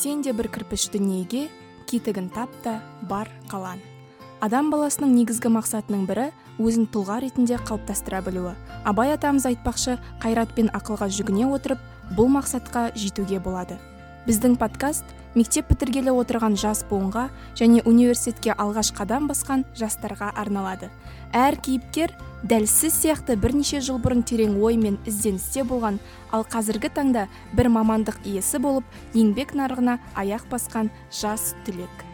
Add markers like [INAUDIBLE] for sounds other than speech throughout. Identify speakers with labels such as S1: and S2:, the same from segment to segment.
S1: сен де бір кірпіш дүниеге кетігін тап та бар қалан адам баласының негізгі мақсатының бірі өзін тұлға ретінде қалыптастыра білуі. Абай атамыз айтпақшы қайрат пен ақылға жүгіне отырып бұл мақсатқа жетуге болады. Біздің подкаст мектеп бітіргелі отырған жас буынға және университетке алғаш қадам басқан жастарға арналады. Әр кейіпкер дәл сіз сияқты бірнеше жыл бұрын терең ой мен ізденісте болған ал қазіргі таңда бір мамандық иесі болып еңбек нарығына аяқ басқан жас түлек.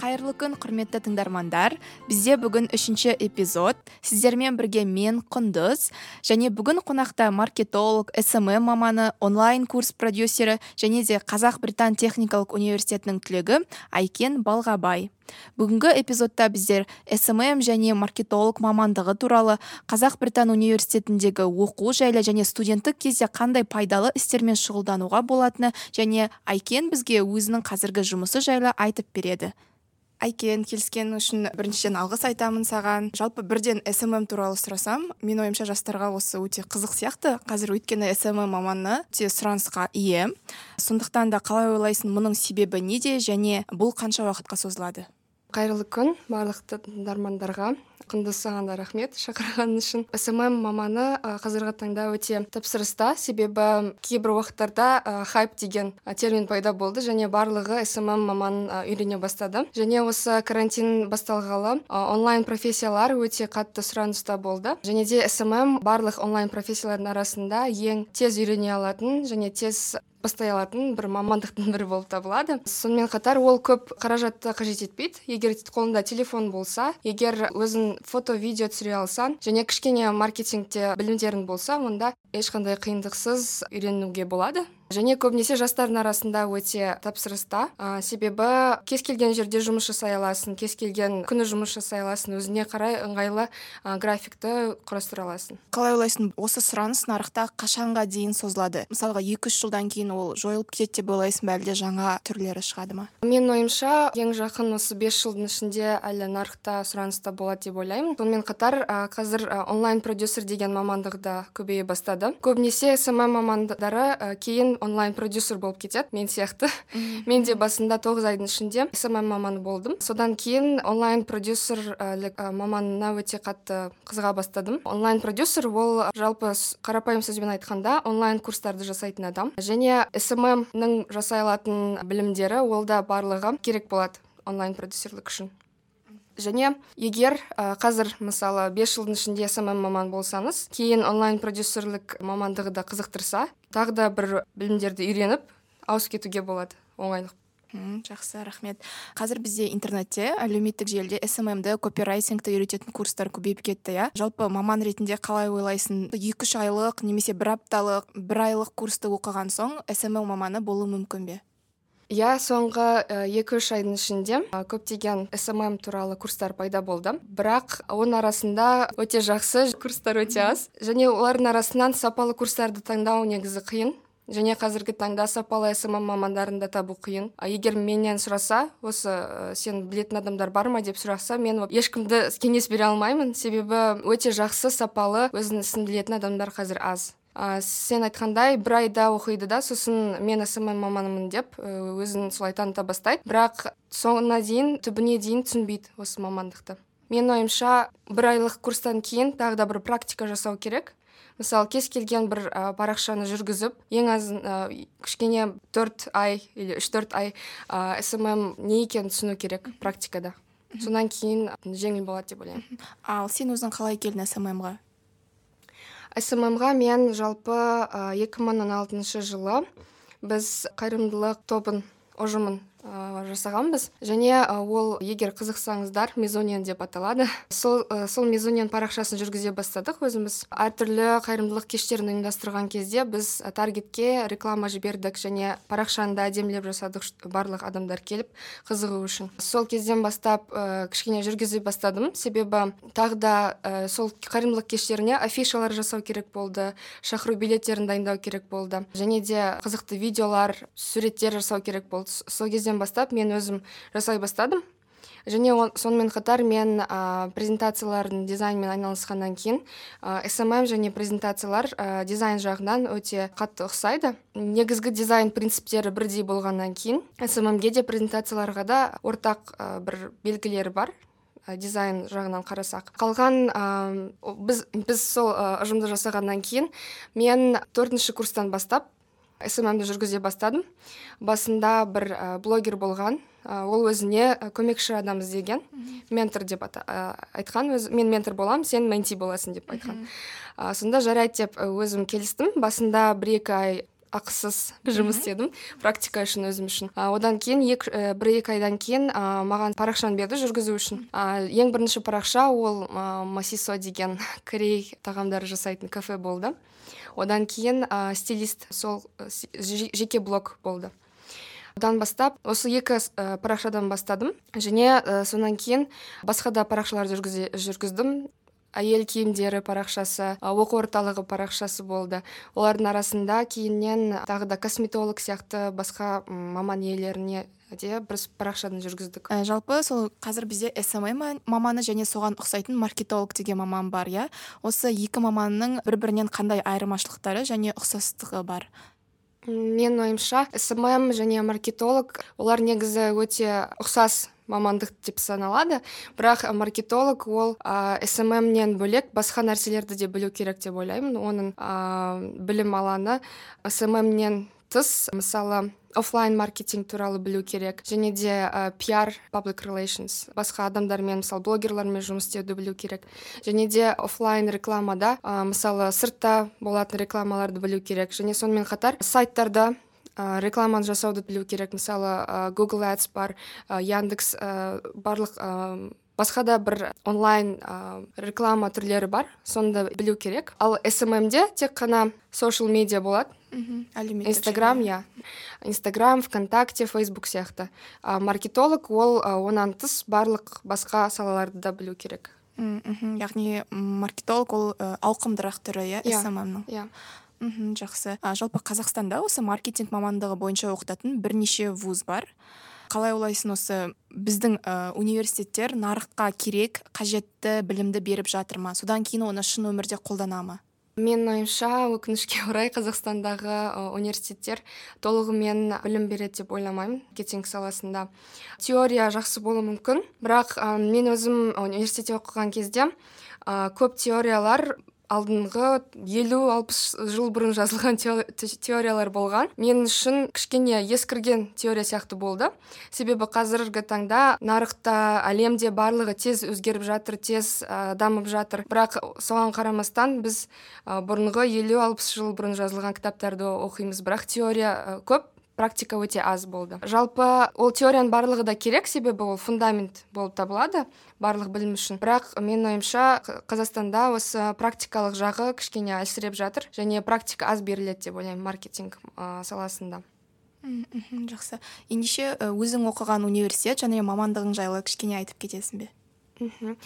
S1: Қайырлы күн құрметті тыңдармандар. Бізде бүгін үшінші эпизод. Сіздермен бірге мен құндыз. Және бүгін қонақта маркетолог смм маманы онлайн курс продюсері және де қазақ британ техникалық университетінің түлегі айкен балғабай. Бүгінгі эпизодта біздер смм және маркетолог мамандығы туралы қазақ британ университетіндегі оқу жайлы және студенттік кезде қандай пайдалы істермен шұғылдануға болатыны және айкен бізге өзінің қазіргі жұмысы жайлы айтып береді. Айкен келіскенің үшін біріншіден алғыс айтамын саған. Жалпы бірден смм туралы сұрасам менің ойымша жастарға осы өте қызық сияқты. Қазір өйткені смм маманы өте сұранысқа ие. Сондықтан да қалай ойлайсың мұның себебі неде және бұл қанша уақытқа созылады?
S2: Қайырлы күн барлық тыңдармандарға. Құндыз саған да рахмет шақырғаның үшін. Смм маманы қазіргі таңда өте тапсырыста. Себебі кейбір уақыттарда хайп деген термин пайда болды және барлығы смм маманын үйрене бастады. Және осы карантин басталғалы онлайн профессиялар өте қатты сұраныста болды. Және де смм барлық онлайн профессиялардың арасында ең тез үйрене алатын және тез бастай алатын бір мамандықтың бірі болып табылады. Сонымен қатар ол көп қаражатты қажет етпейді. Егер қолында телефон болса егер өзің фото видео түсіре алсаң және кішкене маркетингте білімдерің болса онда ешқандай қиындықсыз үйренуге болады. Және көбінесе жастардың арасында өте тапсырыста. Ә, себебі кез келген жерде жұмыс жасай аласың кез келген күні жұмыс жасай аласың өзіне қарай ыңғайлы ә, графикті құрастыра аласың.
S1: Қалай ойлайсың осы сұраныс нарықта қашанға дейін созылады? Мысалға екі үш жылдан кейін ол жойылып кетеді деп ойлайсың ба әлде жаңа түрлері шығады ма?
S2: Менің ойымша ең жақын осы бес жылдың ішінде әлі нарықта сұраныста болады деп ойлаймын. Сонымен қатар ә, қазір онлайн продюсер деген мамандық да көбейе бастады. Көбінесе смм мамандары кейін онлайн продюсер болып кетеді мен сияқты. Мен де басында тоғыз айдың ішінде смм маманы болдым. Содан кейін онлайн продюсер маманына өте қатты қызыға бастадым. Онлайн продюсер ол жалпы қарапайым сөзбен айтқанда онлайн курстарды жасайтын адам. Және сммнің жасай алатын білімдері ол да барлығы керек болады онлайн продюсерлік үшін. Және егер ә, қазір мысалы бес жылдың ішінде смм маман болсаңыз кейін онлайн продюсерлік мамандығы да қызықтырса тағы да бір білімдерді үйреніп ауысып кетуге болады оңайлық.
S1: М, жақсы рахмет. Қазір бізде интернетте әлеуметтік желіде сммді копирайтингті үйрететін курстар көбейіп кетті иә? Жалпы маман ретінде қалай ойлайсың? Екі үш айлық немесе бір апталық бір айлық курсты оқыған соң смм маманы болуы мүмкін бе?
S2: Иә соңғы екі үш айдың ішінде көптеген смм туралы курстар пайда болды. Бірақ оның арасында өте жақсы курстар өте аз. Және олардың арасынан сапалы курстарды таңдау негізі қиын. Және қазіргі таңда сапалы смм мамандарын да табу қиын. Егер менен сұраса осы сен білетін адамдар бар ма деп сұраса мен ешкімді кеңес бере алмаймын. Себебі өте жақсы сапалы өзінің ісін білетін адамдар қазір аз. Ә, сен айтқандай бір айда оқиды да сосын мен смм маманымын деп өзін солай таныта бастайды. Бірақ соңына дейін түбіне дейін түсінбейді осы мамандықты. Менің ойымша бір айлық курстан кейін тағы да бір практика жасау керек. Мысалы кез келген бір ә, парақшаны жүргізіп ең аз ә, кішкене төрт ай или үш төрт ай ә, смм не екенін түсіну керек практикада. Содан кейін жеңіл болады деп ойлаймын.
S1: Ал сен өзің қалай келдің сммға?
S2: Сммға мен жалпы екі мың он алтыншы жылы біз қайырымдылық тобын ұжымын ә, жасағанбыз. Және ол егер қызықсаңыздар мезониан деп аталады. Сол ә, сол мезониан парақшасын жүргізе бастадық өзіміз. Әртүрлі қайырымдылық кештерін ұйымдастырған кезде біз таргетке реклама жібердік және парақшаны да әдемілеп жасадық барлық адамдар келіп қызығу үшін. Сол кезден бастап ә, кішкене жүргізе бастадым. Себебі тағы да ә, сол қайырымдылық кештеріне афишалар жасау керек болды шақыру билеттерін дайындау керек болды және де қызықты видеолар суреттер жасау керек болды. Сол кезде бастап мен өзім жасай бастадым. Және сонымен қатар мен ә, презентациялардың дизайнмен айналысқаннан кейін ә, смм және презентациялар ә, дизайн жағынан өте қатты ұқсайды. Негізгі дизайн принциптері бірдей болғаннан кейін сммге де презентацияларға да ортақ ә, бір белгілері бар дизайн жағынан қарасақ. Қалған ә, біз біз сол ұжымды жасағаннан кейін мен төртінші курстан бастап сммді жүргізе бастадым. Басында бір ә, блогер болған. Ә, ол өзіне көмекші адам іздеген. Ментор деп ә, айтқан. Өз мен ментор боламын сен менти боласың деп айтқан. Ә, сонда жарайды деп өзім келістім. Басында бір екі ай ақысыз жұмыс істедім. Практика үшін өзім үшін. А, одан кейін екі ә, бір екі айдан кейін ә, маған парақшаны берді жүргізу үшін. А, ең бірінші парақша ол ә, масисо деген [LAUGHS] корей тағамдары жасайтын кафе болды. Одан кейін ә, стилист сол жеке блог болды. Одан бастап осы екі ә, парақшадан бастадым. Және ә, содан кейін басқа да парақшалар жүргіздім. Әйел киімдері парақшасы оқу орталығы парақшасы болды. Олардың арасында кейіннен тағы да косметолог сияқты басқа маман иелеріне де бір парақшаны жүргіздік.
S1: Ә, жалпы сол қазір бізде смм маманы және соған ұқсайтын маркетолог деген маман бар иә? Осы екі маманның бір бірінен қандай айырмашылықтары және ұқсастығы бар?
S2: Менің ойымша смм және маркетолог олар негізі өте ұқсас мамандық деп саналады. Бірақ маркетолог ол ә, сммнен бөлек басқа нәрселерді де білу керек деп ойлаймын. Оның ә, білім алаңы сммнен тыс. Мысалы офлайн маркетинг туралы білу керек. Және де ә, пиар паблик relations басқа адамдармен мысалы блогерлармен жұмыс істеуді білу керек. Және де офлайн рекламада ә, мысалы сыртта болатын рекламаларды білу керек. Және сонымен қатар сайттарда ә, рекламаны жасауды білу керек. Мысалы ә, google ads бар ә, яндекс ә, барлық басқа да бір онлайн ә, реклама түрлері бар соны да білу керек. Ал сммде тек қана social медиа болады. Инстаграм иә. Инстаграм вконтакте фейсбук сияқты. А маркетолог ол онан тыс барлық басқа салаларды да білу керек.
S1: Мхм яғни маркетолог ол ауқымдырақ түрі иә сммнің
S2: иә.
S1: Мхм жақсы. А, жалпы қазақстанда осы маркетинг мамандығы бойынша оқытатын бірнеше вуз бар. Қалай ойлайсың осы? Біздің ә, университеттер нарыққа керек қажетті білімді беріп жатыр ма? Содан кейін оны шын өмірде қолдана ма?
S2: Менің ойымша өкінішке орай қазақстандағы университеттер толығымен білім береді деп ойламаймын маркетинг саласында теория жақсы болуы мүмкін. Бірақ мен өзім университетте оқыған кезде көп теориялар алдыңғы елу алпыс жыл бұрын жазылған теориялар болған. Мен үшін кішкене ескірген теория сияқты болды. Себебі қазіргі таңда нарықта әлемде барлығы тез өзгеріп жатыр тез ә, дамып жатыр. Бірақ соған қарамастан біз ә, бұрынғы елу алпыс жыл бұрын жазылған кітаптарды оқимыз. Бірақ теория көп. Практика өте аз болды. Жалпы ол теорияның барлығы да керек себебі ол фундамент болып табылады барлық білім үшін. Бірақ менің ойымша қазақстанда осы практикалық жағы кішкене әлсіреп жатыр және практика аз беріледі деп ойлаймын маркетинг ә, саласында.
S1: Мхм жақсы. Ендеше өзің оқыған университет және мамандығың жайлы кішкене айтып кетесің бе?
S2: Мхм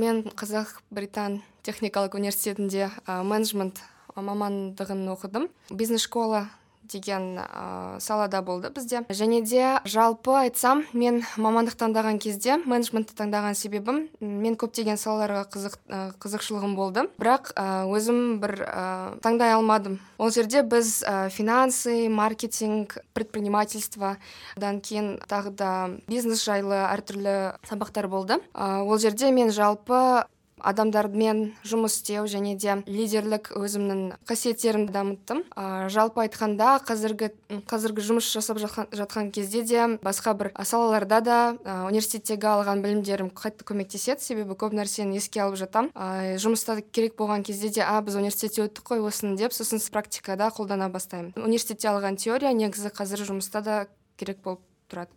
S2: мен қазақ британ техникалық университетінде ә, менеджмент мамандығын оқыдым. Бизнес школа деген ә, салада болды бізде. Және де жалпы айтсам мен мамандық таңдаған кезде менеджментті таңдаған себебім мен көптеген салаларға қызық ә, қызықшылығым болды. Бірақ өзім бір ә, таңдай алмадым. Ол жерде біз ә, финансы маркетинг предпринимательство одан кейін тағы да бизнес жайлы әртүрлі сабақтар болды. Ол жерде мен жалпы адамдармен жұмыс істеу және де лидерлік өзімнің қасиеттерімді дамыттым. Ә, жалпы айтқанда қазіргі қазіргі жұмыс жасап жатқан, кезде де басқа бір салаларда да ә, университеттегі алған білімдерім қатты көмектеседі. Себебі көп нәрсені еске алып жатам. Ә, жұмыста керек болған кезде де а біз университетте өттік қой осыны деп сосын практикада қолдана бастаймын. Университетте алған теория негізі қазір жұмыста да керек болып тұрады.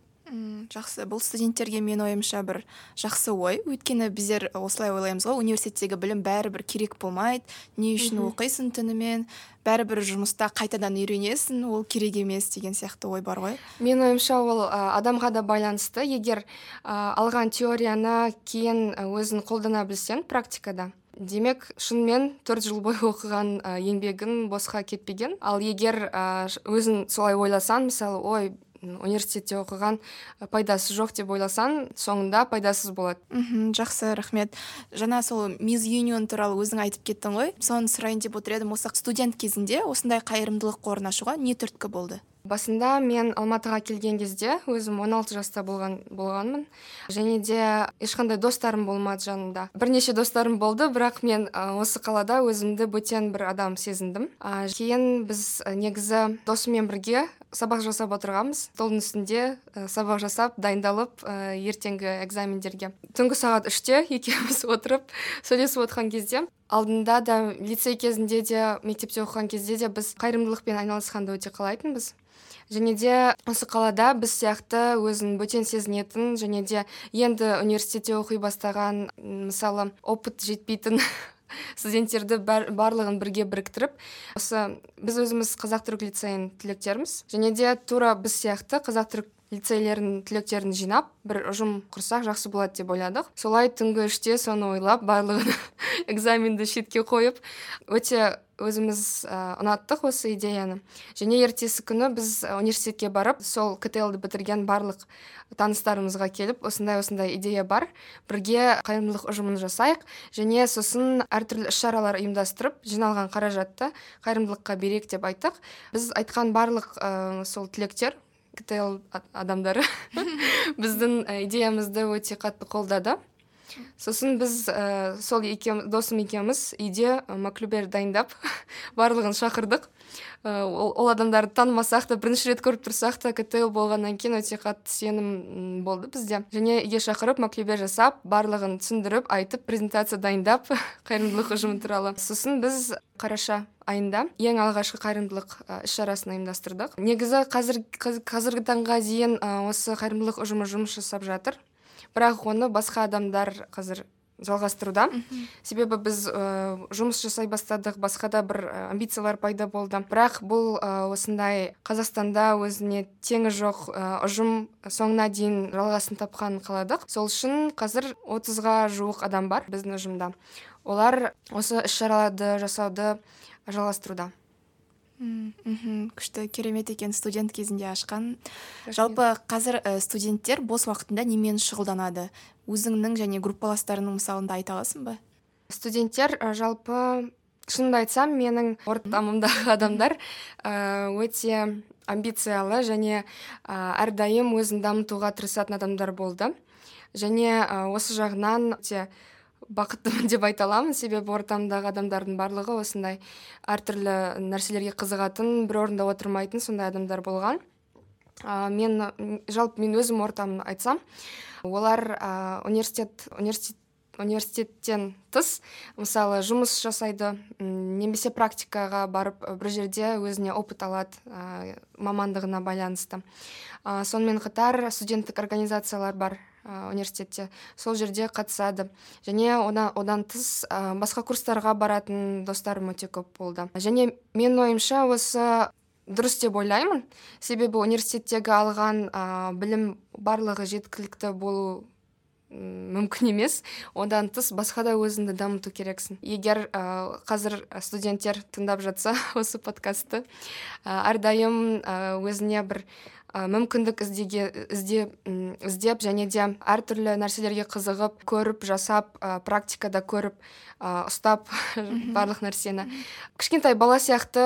S1: Жақсы. Бұл студенттерге менің ойымша бір жақсы ой. Өйткені біздер осылай ойлаймыз ғой университеттегі білім бәрібір керек болмайды. Не үшін оқисың түнімен? Бәрібір жұмыста қайтадан үйренесің ол керек емес деген сияқты ой бар ғой.
S2: Менің ойымша ол ә, адамға да байланысты. Егер ә, алған теорияны кейін өзің қолдана білсең практикада. Демек шынымен төрт жыл бойы оқыған ә, еңбегің босқа кетпеген. Ал егер ә, өзің солай ойласаң мысалы ой университетте оқыған пайдасы жоқ деп ойласаң соңында пайдасыз болады.
S1: Мхм жақсы рахмет. Жаңа сол миз юнион туралы өзің айтып кеттің ғой. Соны сұрайын деп отыр едім. Осы студент кезінде осындай қайырымдылық қорын ашуға не түрткі болды?
S2: Басында мен алматыға келген кезде өзім 16 жаста болған болғанмын. Және де ешқандай достарым болмады жанымда. Бірнеше достарым болды бірақ мен осы қалада өзімді бөтен бір адам сезіндім. Кейін біз негізі досыммен бірге сабақ жасап отырғанбыз. Столдың үстінде ә, сабақ жасап дайындалып ә, ертеңгі экзамендерге. Түнгі сағат үште екеуміз [LAUGHS] отырып сөйлесіп отқан кезде алдында да лицей кезінде де мектепте оқыған кезде де біз қайырымдылықпен айналысқанды өте қалайтынбыз. Және де осы қалада біз сияқты өзін бөтен сезінетін және де енді университетте оқи бастаған мысалы опыт жетпейтін [LAUGHS] студенттерді барлығын бірге біріктіріп осы біз өзіміз қазақ түрік лицейінің түлектеріміз және де тура біз сияқты қазақ түрік лицейлердің түлектерін жинап бір ұжым құрсақ жақсы болады деп ойладық. Солай түнгі үште соны ойлап барлығын [LAUGHS] экзаменді шетке қойып өте өзіміз ұнаттық осы идеяны. Және ертесі күні біз университетке барып сол ктл бітірген барлық таныстарымызға келіп осындай осындай идея бар. Бірге қайырымдылық ұжымын жасайық. Және сосын әртүрлі іс шаралар ұйымдастырып жиналған қаражатты қайырымдылыққа берейік деп айттық. Біз айтқан барлық ә, сол түлектер ктл адамдары. [LAUGHS] Біздің идеямызды өте қатты қолдады. Сосын біз ә, сол екеуміз досым екеуміз үйде маклюбер дайындап [LAUGHS] барлығын шақырдық. Ол, ол адамдарды танымасақ та бірінші рет көріп тұрсақ та ктл болғаннан кейін өте қатты сенім болды бізде. Және үйге шақырып маклюбер жасап барлығын түсіндіріп айтып презентация дайындап [LAUGHS] қайырымдылық ұжымы туралы. Сосын біз қараша айында ең алғашқы қайырымдылық іс шарасын ұйымдастырдық. Негізі қазір қазіргі таңға дейін осы қайырымдылық ұжымы жұмыс жасап жатыр. Бірақ оны басқа адамдар қазір жалғастыруда себебі біз ә, жұмыс жасай бастадық басқа да бір амбициялар пайда болды. Бірақ бұл ә, осындай қазақстанда өзіне теңі жоқ ұжым соңына дейін жалғасын тапқан қаладық. Сол үшін қазір отызға жуық адам бар біздің ұжымда. Олар осы іс шараларды жасауды жалғастыруда.
S1: Мхм күшті керемет екен студент кезінде ашқан. Жалпы қазір студенттер бос уақытында немен шұғылданады? Өзіңнің және группаластарыңның мысалында айта аласың ба?
S2: Студенттер жалпы шынымды айтсам менің ортамымдағы [LAUGHS] адамдар өте амбициялы және әрдайым өзін дамытуға тырысатын адамдар болды. Және осы жағынан өте бақыттымын [LAUGHS] деп айта аламын. Себебі ортамдағы адамдардың барлығы осындай әртүрлі нәрселерге қызығатын бір орында отырмайтын сондай адамдар болған. Ә, мен жалпы мен өзім ортамды айтсам олар ә, университет университет университеттен тыс мысалы жұмыс жасайды немесе практикаға барып бір жерде өзіне опыт алады ә, мамандығына байланысты. Ә, сонымен қатар студенттік организациялар бар университетте. Сол жерде қатысады. Және одан, одан тыс ә, басқа курстарға баратын достарым өте көп болды. Және мен ойымша осы дұрыс деп ойлаймын. Себебі университеттегі алған ә, білім барлығы жеткілікті болу мүмкін емес. Одан тыс басқа да өзіңді дамыту керексің. Егер ә, қазір студенттер тыңдап жатса [LAUGHS] осы подкастты ә, әрдайым ә, өзіне бір ә, мүмкіндік іздеге ізде іздеп және де әртүрлі нәрселерге қызығып көріп жасап ә, практикада көріп ә, ұстап [LAUGHS] барлық нәрсені. Кішкентай бала сияқты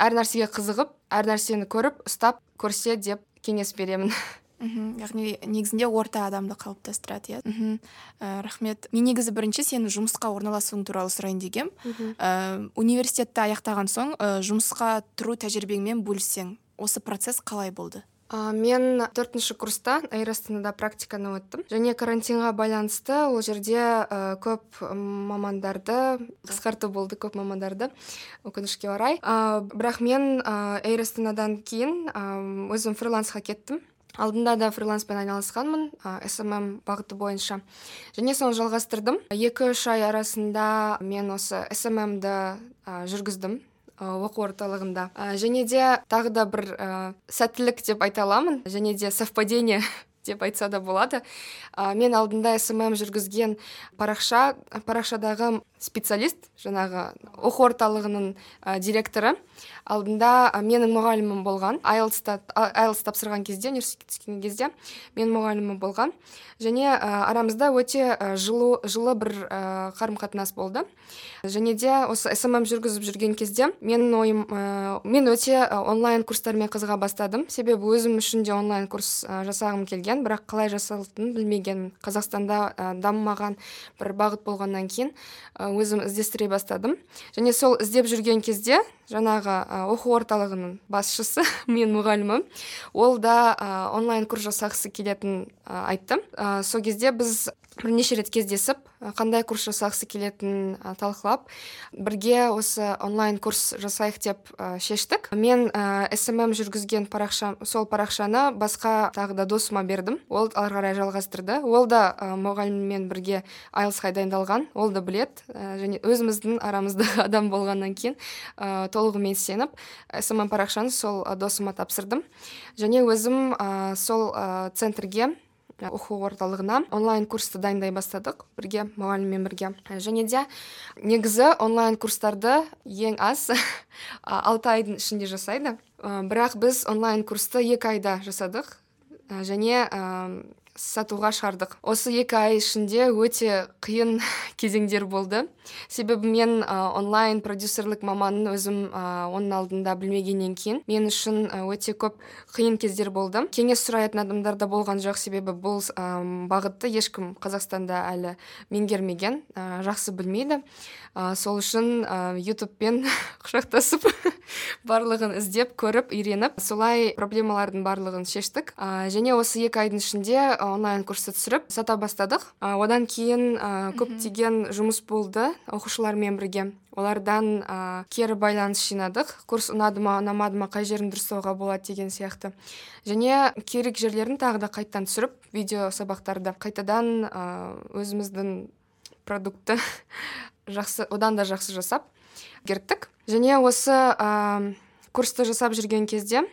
S2: әр нәрсеге қызығып әр нәрсені көріп ұстап көрсе деп кеңес беремін.
S1: Мхм яғни негізінде орта адамды қалыптастырады иә? Мхм ә, рахмет. Мен негізі бірінші сенің жұмысқа орналасуың туралы сұрайын дегенмін ә, университетті аяқтаған соң ә, жұмысқа тұру тәжірибеңмен бөліссең осы процесс қалай болды?
S2: Ә, мен төртінші курста эйр астанада практиканы өттім. Және карантинға байланысты ол жерде ә, көп мамандарды қысқарту болды көп мамандарды өкінішке орай. Ә, бірақ мен эйр астанадан кейін ә, өзім фрилансқа кеттім. Алдында да фриланспен айналысқанмын ә, смм бағыты бойынша. Және соны жалғастырдым. Екі үш ай арасында мен осы сммді ә, жүргіздім. Оқу орталығында. Және де тағы да бір сәттілік деп айта аламын. Және де совпадение [LAUGHS] деп айтса да болады. Мен алдында смм жүргізген парақша парақшадағы специалист жаңағы оқу орталығының ә, директоры. Алдында менің мұғалімім болған. Айлс тапсырған кезде университетке түскен кезде менің мұғалімім болған. Және ә, арамызда өте жылы, жылы бір ә, қарым қатынас болды. Және де осы смм жүргізіп жүрген кезде менің ойым ә, мен өте онлайн курстармен қызыға бастадым. Себебі өзім үшін де онлайн курс ә, жасағым келген. Бірақ қалай жасалатынын білмеген қазақстанда ә, дамымаған бір бағыт болғаннан кейін өзім іздестіре бастадым және сол іздеп жүрген кезде жаңағы оқу орталығының басшысы [LAUGHS] мен мұғалімім. Ол да онлайн курс жасағысы келетінін айтты. Ә, сол кезде біз бірнеше рет кездесіп қандай курс жасағысы келетінін талқылап бірге осы онлайн курс жасайық деп шештік. Мен ә, смм жүргізген парақша сол парақшаны басқа тағы да досыма бердім. Ол ары қарай жалғастырды. Ол да ә, мұғаліммен бірге айлсқа дайындалған. Ол да білет және өзіміздің арамыздағы [LAUGHS] адам болғаннан кейін ә, толығымен сеніп смм парақшаны сол досыма тапсырдым. Және өзім ә, сол ә, центрге оқу орталығына онлайн курсты дайындай бастадық бірге мұғаліммен бірге. Және де негізі онлайн курстарды ең аз [LAUGHS] алты айдың ішінде жасайды. Бірақ біз онлайн курсты екі айда жасадық. Және сатуға шығардық осы екі ай ішінде өте қиын [LAUGHS] кезеңдер болды. Себебі мен онлайн продюсерлік маманын өзім ә, оның алдында білмегеннен кейін мен үшін өте көп қиын кездер болды. Кеңес сұрайтын адамдар да болған жоқ. Себебі бұл ә, бағытты ешкім қазақстанда әлі меңгермеген ә, жақсы білмейді. Ә, сол үшін ә, ютубпен [LAUGHS] құшақтасып [LAUGHS] барлығын іздеп көріп үйреніп солай проблемалардың барлығын шештік. Ә, және осы екі айдың ішінде онлайн курсты түсіріп сата бастадық. Одан кейін көптеген жұмыс болды оқушылармен бірге. Олардан ә, кері байланыс жинадық. Курс ұнады ма ұнамады ма қай жерін дұрыстауға болады деген сияқты. Және керек жерлерін тағы да қайтадан түсіріп видео сабақтарды. Қайтадан ә, өзіміздің продуктты [LAUGHS] жақсы одан да жақсы жасап керттік және осы ә, курсты жасап жүрген кезде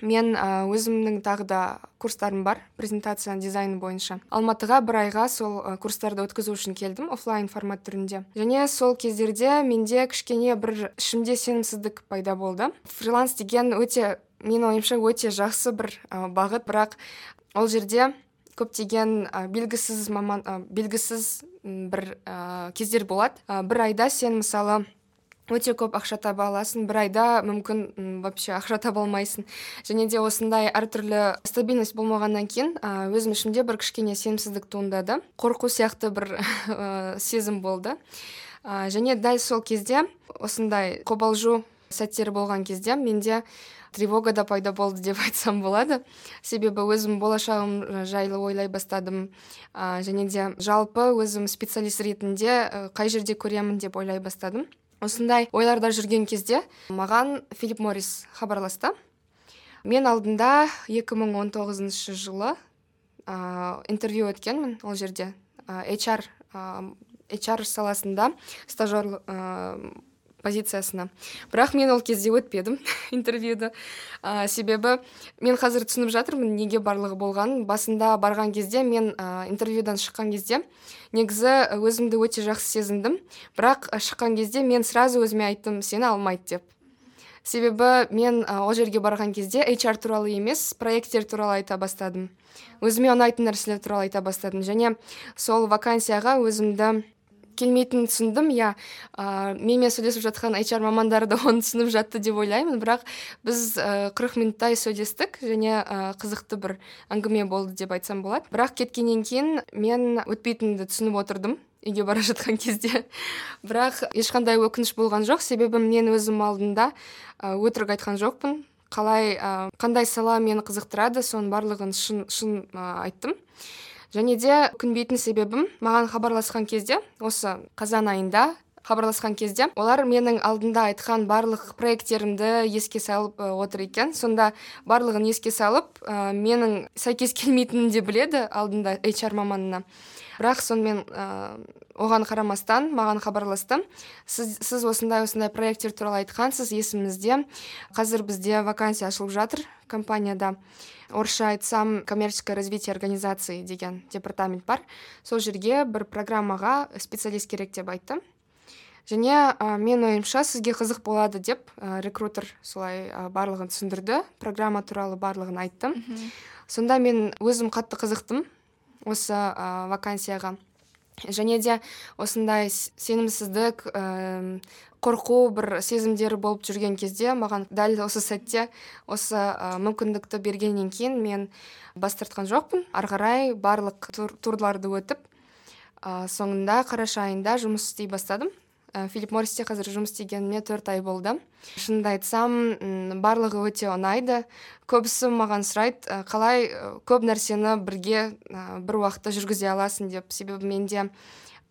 S2: мен өзімнің тағы да курстарым бар презентация дизайн бойынша. Алматыға бір айға сол курстарды өткізу үшін келдім офлайн формат түрінде. Және сол кездерде менде кішкене бір ішімде сенімсіздік пайда болды. Фриланс деген өте менің ойымша өте жақсы бір бағыт. Бірақ ол жерде көптеген ә, белгісіз маман ә, белгісіз бір ә, кездер болады. Ә, бір айда сен мысалы өте көп ақша таба аласың бір айда мүмкін вообще ақша таба алмайсың және де осындай әртүрлі стабильность болмағаннан кейін өзім ішімде бір кішкене сенімсіздік туындады. Қорқу сияқты бір ә, [LAUGHS] сезім болды. Ә, және дәл сол кезде осындай қобалжу сәттері болған кезде менде тревога да пайда болды деп [LAUGHS] айтсам болады. Себебі өзім болашағым жайлы ойлай бастадым. Ә, және де жалпы өзім специалист ретінде қай жерде көремін деп ойлай бастадым. Осындай ойларда жүрген кезде маған филипп моррис хабарласты. Мен алдында 2019 жылы ә, интервью өткенмін ол жерде. HR ә, HR саласында стажер позициясына бірақ мен ол кезде өтпедім [LAUGHS] интервьюді. Ә, себебі мен қазір түсініп жатырмын неге барлығы болғанын. Басында барған кезде мен ә, интервьюдан шыққан кезде негізі өзімді өте жақсы сезіндім. Бірақ шыққан кезде мен сразу өзіме айттым сені алмайды деп. Себебі мен ол жерге барған кезде HR туралы емес проекттер туралы айта бастадым. Өзіме ұнайтын нәрселер туралы айта бастадым. Және сол вакансияға өзімді келмейтінін түсіндім. Иә ә, менімен сөйлесіп жатқан HR мамандары да оны түсініп жатты деп ойлаймын. Бірақ біз қырық минуттай сөйлестік және ә, қызықты бір әңгіме болды деп айтсам болады. Бірақ кеткеннен кейін мен өтпейтінімді түсініп отырдым үйге бара жатқан кезде. Бірақ ешқандай өкініш болған жоқ. Себебі мен өзім алдында өтірік айтқан жоқпын. Қалай қандай сала мені қызықтырады соның барлығын шын, шын айттым. Және де күнбейтін себебім маған хабарласқан кезде осы қазан айында хабарласқан кезде олар менің алдында айтқан барлық проекттерімді еске салып отыр екен. Сонда барлығын еске салып ә, менің сәйкес келмейтінімді біледі алдында HR маманына. Бірақ сонымен оған қарамастан маған хабарласты. Сіз, сіз осындай осындай проекттер туралы айтқансыз есімізде. Қазір бізде вакансия ашылып жатыр компанияда. Орысша айтсам коммерческое развитие организации деген департамент бар. Сол жерге бір программаға специалист керек деп айтты. Және ә, мен ойымша сізге қызық болады деп ә, рекрутер солай ә, барлығын түсіндірді программа туралы барлығын айтты. Сонда мен өзім қатты қызықтым. Осы ә, вакансияға. Және де осындай сенімсіздік ә, қорқу бір сезімдері болып жүрген кезде маған дәл осы сәтте осы ә, мүмкіндікті бергеннен кейін мен бас тартқан жоқпын. Ары қарай барлық тур, турларды өтіп ә, соңында қараша айында жұмыс істей бастадым. Филипп морристе қазір жұмыс істегеніме төрт ай болды шынымды айтсам барлығы өте ұнайды. Көбісі маған сұрайды қалай көп нәрсені бірге бір уақытта жүргізе аласың? деп. Себебі менде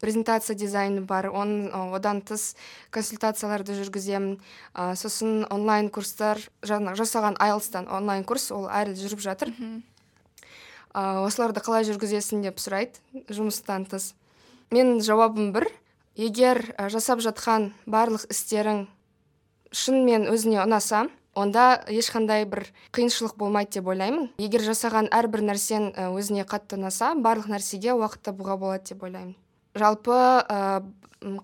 S2: презентация дизайны бар он, одан тыс консультацияларды жүргіземін ә, сосын онлайн курстар жаңа жасаған айлстан онлайн курс ол әлі жүріп жатыр. Ә, осыларды қалай жүргізесің деп сұрайды жұмыстан тыс. Мен жауабым бір егер жасап жатқан барлық істерің шынымен өзіңе ұнаса онда ешқандай бір қиыншылық болмайды деп ойлаймын. Егер жасаған әрбір нәрсең өзіне қатты ұнаса барлық нәрсеге уақыт табуға болады деп ойлаймын. Жалпы ә,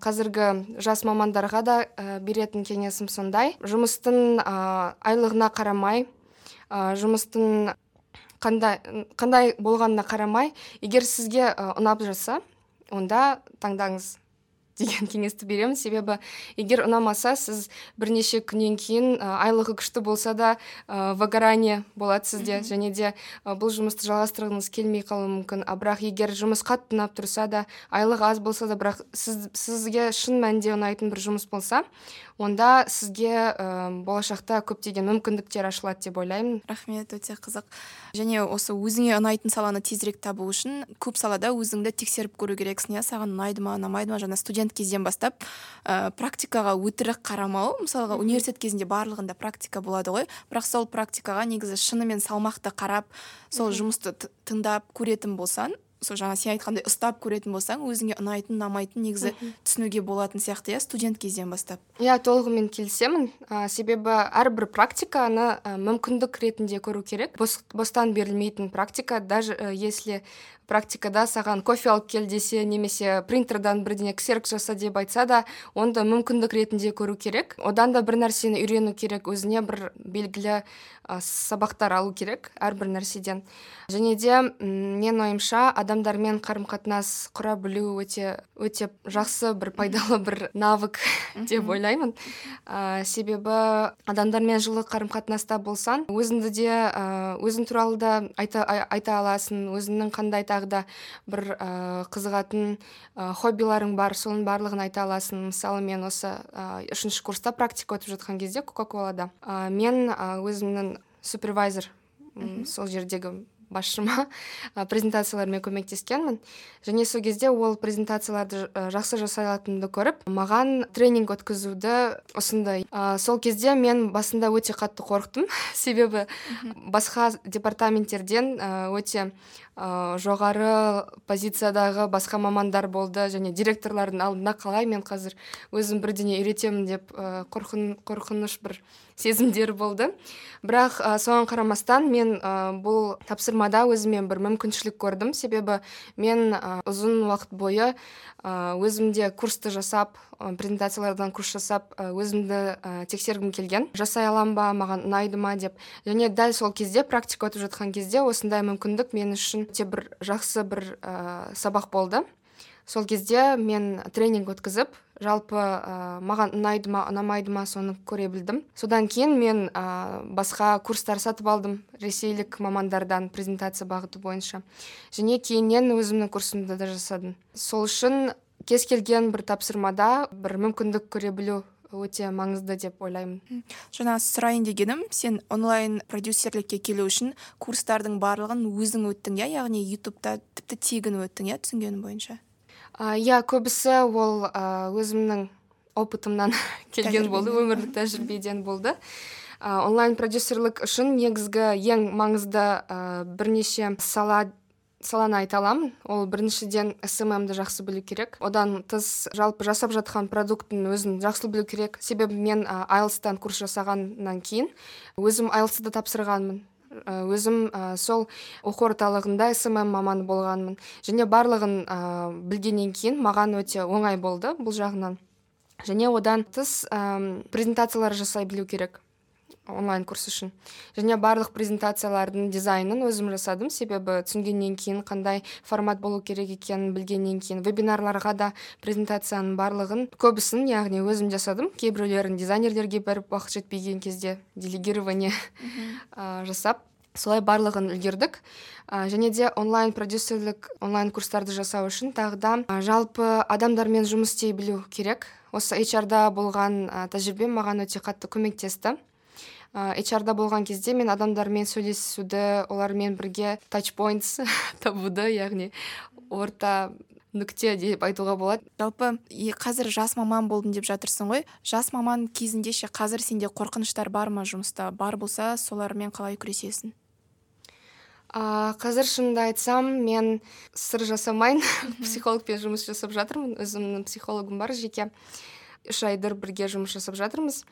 S2: қазіргі жас мамандарға да ә, беретін кеңесім сондай. Жұмыстың ә, айлығына қарамай ә, жұмыстың қандай қандай болғанына қарамай егер сізге ұнап жатса онда таңдаңыз. Деген кеңесті беремін. Себебі егер ұнамаса сіз бірнеше күннен кейін айлығы күшті болса да ә, выгорание болады сізде. Және де бұл жұмысты жалғастырғыңыз келмей қалуы мүмкін. А бірақ егер жұмыс қатты ұнап тұрса да айлығы аз болса да бірақ сіз, сізге шын мәнінде ұнайтын бір жұмыс болса онда сізге ә, болашақта көптеген мүмкіндіктер ашылады деп ойлаймын.
S1: Рахмет өте қызық. Және осы өзіңе ұнайтын саланы тезірек табу үшін көп салада өзіңді тексеріп көру керексің иә? Саған ұнайды ма ұнамайды ма? Жаңа студент кезден бастап ә, практикаға өтірік қарамау. Мысалға университет кезінде барлығында практика болады ғой. Бірақ сол практикаға негізі шынымен салмақты қарап сол жұмысты тыңдап көретін болсаң сол жаңа сен айтқандай ұстап көретін болсаң өзіңе ұнайтын ұнамайтын негізі түсінуге болатын сияқты иә студент кезден бастап?
S2: Иә толығымен келісемін. Ә, себебі әрбір практиканы ә, мүмкіндік ретінде көру керек. Бос, бостан берілмейтін практика даже ә, если практикада саған кофе алып кел десе немесе принтердан бірдеңе ксерк жаса деп айтса да онда мүмкіндік ретінде көру керек. Одан да бір нәрсені үйрену керек өзіне бір белгілі ә, сабақтар алу керек әрбір нәрседен. Және де мен ойымша адамдармен қарым қатынас құра білу өте өте жақсы бір пайдалы бір навык деп ойлаймын. Ә, себебі адамдармен жылы қарым қатынаста болсаң өзіңді де өзің туралы да айта, айта аласың өзіңнің қандай тағы да бір ә, қызығатын ә, хоббиларың бар соның барлығын айта аласың. Мысалы мен осы ә, үшінші курста практика өтіп жатқан кезде кока колада ә, мен өзімнің супервайзер сол жердегі басшыма [LAUGHS] презентациялармен көмектескенмін және сол кезде ол презентацияларды жақсы жасай алатынымды көріп маған тренинг өткізуді ұсынды. Ә, сол кезде мен басында өте қатты қорықтым. [LAUGHS] Себебі басқа департаменттерден өте ә, жоғары позициядағы басқа мамандар болды және директорлардың алдында қалай мен қазір өзім бірдеңе үйретемін деп ә, қорқыныш бір сезімдер болды. Бірақ ә, соған қарамастан мен ә, бұл тапсырмада өзіме бір мүмкіншілік көрдім. Себебі мен ә, ұзын уақыт бойы өзімде курсты жасап презентациялардан курс жасап өзімді ә, тексергім келген. Жасай аламын ба маған ұнайды ма деп. Және дәл сол кезде практика өтіп жатқан кезде осындай мүмкіндік мен үшін өте бір жақсы бір ә, сабақ болды. Сол кезде мен тренинг өткізіп жалпы ә, маған ұнайды ма ұнамайды ма соны көре білдім. Содан кейін мен ә, басқа курстар сатып алдым ресейлік мамандардан презентация бағыты бойынша. Және кейіннен өзімнің курсымды да жасадым. Сол үшін кез келген бір тапсырмада бір мүмкіндік көре білу өте маңызды деп ойлаймын.
S1: Жаңа сұрайын дегенім сен онлайн продюсерлікке келу үшін курстардың барлығын өзің өттің иә? Яғни ютубта тіпті тегін өттің иә түсінгенім бойынша?
S2: Иә көбісі ол өзімнің опытымнан [LAUGHS] келген болды өмірлік тәжірибеден болды. Онлайн продюсерлік үшін негізгі ең маңызды бірнеше сала саланы айта аламын. Ол біріншіден сммді жақсы білу керек. Одан тыс жалпы жасап жатқан продукттың өзін жақсы білу керек. Себебі мен айлстан курс жасағаннан кейін өзім айлсты тапсырғанмын. Өзім ә, сол оқу орталығында смм маманы болғанмын. Және барлығын ә, білгеннен кейін маған өте оңай болды бұл жағынан. Және одан тыс ә, презентациялар жасай білу керек. Онлайн курс үшін. Және барлық презентациялардың дизайнын өзім жасадым. Себебі түсінгеннен кейін қандай формат болу керек екенін білгеннен кейін вебинарларға да презентацияның барлығын көбісін яғни өзім жасадым. Кейбіреулерін дизайнерлерге беріп уақыт жетпеген кезде делегирование жасап солай барлығын үлгердік. Ә, және де онлайн продюсерлік онлайн курстарды жасау үшін тағы да жалпы адамдармен жұмыс істей білу керек. Осы HR да болған ә, тәжірибем маған өте қатты көмектесті. HR болған кезде мен адамдармен сөйлесуді олармен бірге тач points [LAUGHS] табуды яғни орта нүкте деп айтуға болады.
S1: Жалпы қазір жас маман болдым деп жатырсың ғой. Жас маман кезінде ше қазір сенде қорқыныштар бар ма жұмыста? Бар болса солармен қалай күресесің?
S2: А, қазір шынымды айтсам мен сыр жасамайын [LAUGHS] психологпен жұмыс жасап жатырмын. Өзімнің психологым бар жеке үш айдыр бірге жұмыс жасап жатырмыз.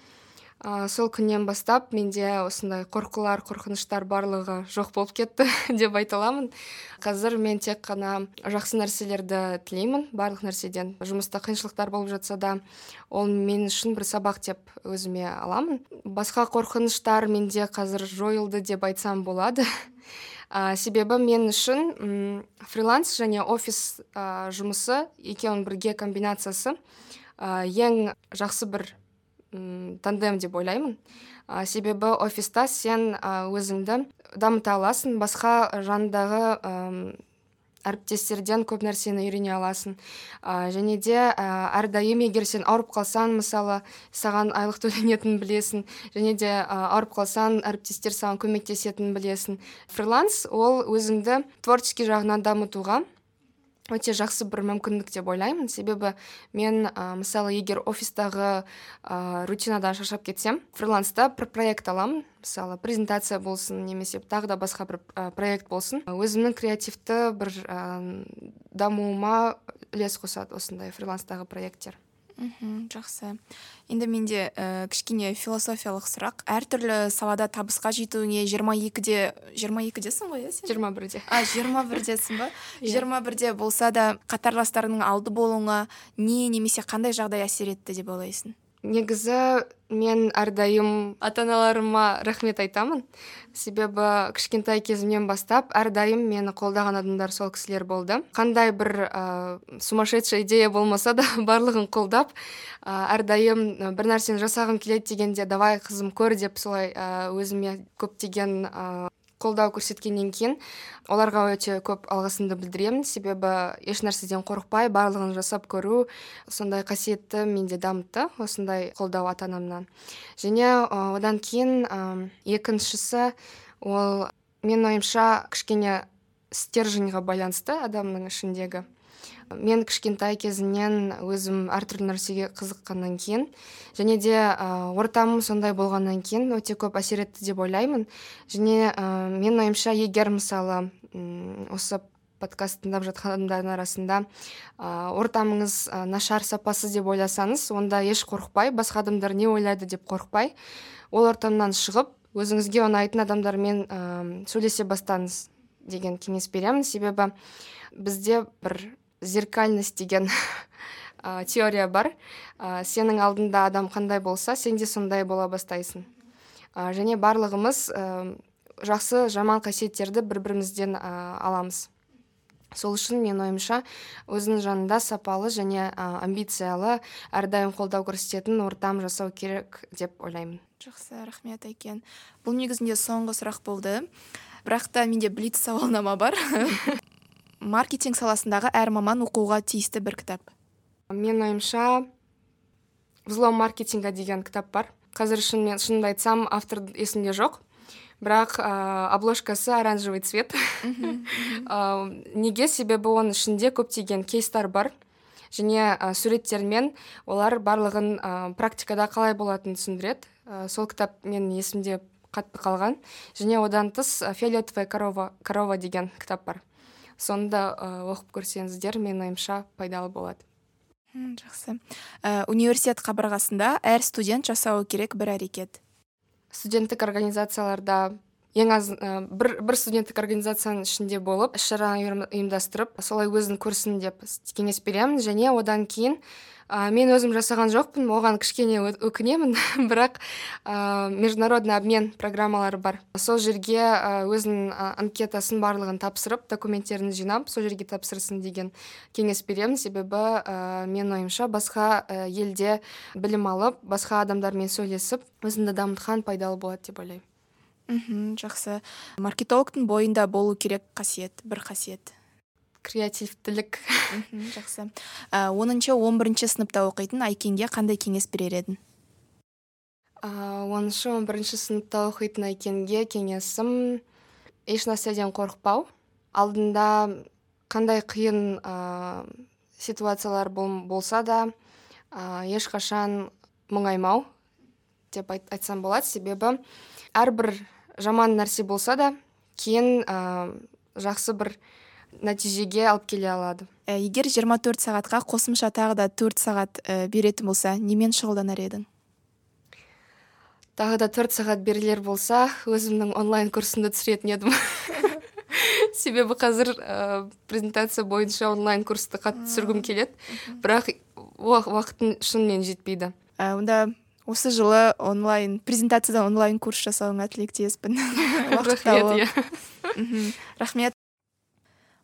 S2: Ә, сол күннен бастап менде осындай қорқулар қорқыныштар барлығы жоқ болып кетті [LAUGHS] деп айта аламын. Қазір мен тек қана жақсы нәрселерді тілеймін барлық нәрседен. Жұмыста қиыншылықтар болып жатса да ол мен үшін бір сабақ деп өзіме аламын. Басқа қорқыныштар менде қазір жойылды деп айтсам болады. Ә, себебі мен үшін м фриланс және офис ә, жұмысы екеуінің бірге комбинациясы ә, ең жақсы бір тандем деп ойлаймын. Ә, себебі офиста сен өзіңді дамыта аласың басқа жанындағы ә, әріптестерден көп нәрсені үйрене аласың. Ә, және де ә, әрдайым егер сен ауырып қалсаң мысалы саған айлық төленетінін білесің және де ә, ауырып қалсаң әріптестер саған көмектесетінін білесің. Фриланс ол өзіңді творческий жағынан дамытуға өте жақсы бір мүмкіндік деп ойлаймын. Себебі мен ә, мысалы егер офистағы ә, рутинадан шаршап кетсем фриланста бір проект аламын мысалы презентация болсын немесе тағы да басқа бір ә, проект болсын. Өзімнің креативті бір ә, дамуыма үлес қосады осындай фриланстағы проекттер.
S1: Мхм жақсы. Енді менде ә, кішкене философиялық сұрақ. Әртүрлі салада табысқа жетуіңе жиырма екіде жиырма екідесің ғой иә сен?
S2: Жиырма бірде.
S1: А жиырма бірдесің ба? [LAUGHS] Иә. жиырма бірде болса да қатарластарыңның алды болуыңа не немесе қандай жағдай әсер етті деп ойлайсың?
S2: Негізі мен әрдайым ата аналарыма рахмет айтамын. Себебі кішкентай кезімнен бастап әрдайым мені қолдаған адамдар сол кісілер болды. Қандай бір ә, сумасшедший идея болмаса да [LAUGHS] барлығын қолдап ә, әрдайым бір нәрсені жасағым келеді дегенде давай қызым көр деп солай ә, өзіме көптеген қолдау көрсеткеннен кейін оларға өте көп алғысымды білдіремін. Себебі еш нәрседен қорықпай барлығын жасап көру сондай қасиетті менде дамытты осындай қолдау ата анамнан және одан кейін екіншісі ол менің ойымша кішкене стерженьға байланысты адамның ішіндегі мен кішкентай кезімнен өзім әртүрлі нәрсеге қызыққаннан кейін және де ә, ортам сондай болғаннан кейін өте көп әсер етті деп ойлаймын. Және ә, менің ойымша егер мысалы осы подкаст тыңдап жатқан адамдардың арасында ә, ортамыңыз ә, нашар сапасыз деп ойласаңыз онда еш қорықпай басқа адамдар не ойлайды деп қорықпай ол ортамнан шығып өзіңізге ұнайтын адамдармен ә, сөйлесе бастаңыз деген кеңес беремін. Себебі бізде бір зеркальность деген ә, теория бар. Ә, сенің алдында адам қандай болса сен де сондай бола бастайсың. Ә, және барлығымыз ә, жақсы жаман қасиеттерді бір бірімізден ә, аламыз. Сол үшін мен ойымша өзінің жанында сапалы және ә, амбициялы әрдайым қолдау көрсететін ортам жасау керек деп ойлаймын.
S1: Жақсы рахмет айкен. Бұл негізінде соңғы сұрақ болды. Бірақ та менде блиц сауалнама бар. [LAUGHS] маркетинг саласындағы әр маман оқуға тиісті бір кітап.
S2: Менің ойымша взлом маркетинга деген кітап бар. Қазір шынымен шынымды айтсам автор есімде жоқ. Бірақ ә, обложкасы оранжевый цвет. Ә, [LAUGHS] неге себебі оның ішінде көптеген кейстар бар. Және ә, суреттермен олар барлығын ә, практикада қалай болатынын түсіндіреді. Ә, сол кітап менің есімде қатты қалған. Және одан тыс фиолетовая корова корова деген кітап бар. Соны да оқып көрсеңіздер менің ойымша пайдалы болады.
S1: Жақсы. Ә, университет қабырғасында әр студент жасауы керек бір әрекет.
S2: Студенттік организацияларда ең аз бір, бір студенттік организацияның ішінде болып іс шара ұйымдастырып солай өзін көрсін деп кеңес беремін. Және одан кейін ә, мен өзім жасаған жоқпын оған кішкене өкінемін [LAUGHS] бірақ ә, международный обмен программалары бар. Сол жерге өзінің анкетасын барлығын тапсырып документтерін жинап сол жерге тапсырсын деген кеңес беремін. Себебі ә, менің ойымша басқа елде білім алып басқа адамдармен сөйлесіп өзіңді дамытқан пайдалы болады деп ойлаймын.
S1: Мхм жақсы. Маркетологтың бойында болу керек қасиет бір қасиет.
S2: Креативтілік.
S1: Жақсы. Ә, оныншы он бірінші сыныпта оқитын айкенге қандай кеңес берер едің?
S2: Оныншы он бірінші сыныпта оқитын айкенге кеңесім ешнәрседен қорықпау. Алдында қандай қиын ә, ситуациялар болса да ә, ешқашан мұңаймау деп айт, айтсам болады. Себебі әрбір жаман нәрсе болса да кейін ә, жақсы бір нәтижеге алып келе алады.
S1: Ә, егер 24 сағатқа қосымша тағы да төрт сағат ә, беретін болса немен шұғылданар едің?
S2: Тағы да төрт сағат берілер болса өзімнің онлайн курсымды түсіретін едім. [LAUGHS] Себебі қазір ә, презентация бойынша онлайн курсты қатты түсіргім келеді. бірақ уақытым шынымен жетпейді.
S1: Ә, онда осы жылы онлайн презентацияда онлайн курс жасауыңа тілектеспін. [LAUGHS]
S2: Рахмет
S1: рахмет.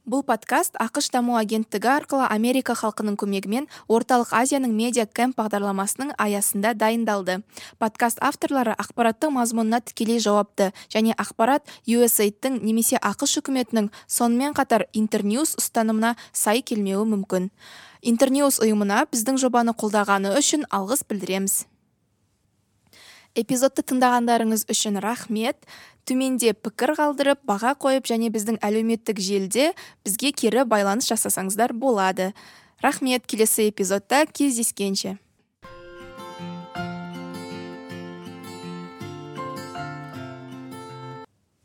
S1: Бұл подкаст ақш даму агенттігі арқылы америка халқының көмегімен орталық азияның медиа кэмп бағдарламасының аясында дайындалды. Подкаст авторлары ақпараттық мазмұнына тікелей жауапты және ақпарат USAID-тің немесе ақш үкіметінің сонымен қатар интерньюз ұстанымына сай келмеуі мүмкін. Интерньюз ұйымына біздің жобаны қолдағаны үшін алғыс білдіреміз. Эпизодты тыңдағандарыңыз үшін рахмет. Төменде пікір қалдырып баға қойып және біздің әлеуметтік желіде бізге кері байланыс жасасаңыздар болады. Рахмет. Келесі эпизодта кездескенше.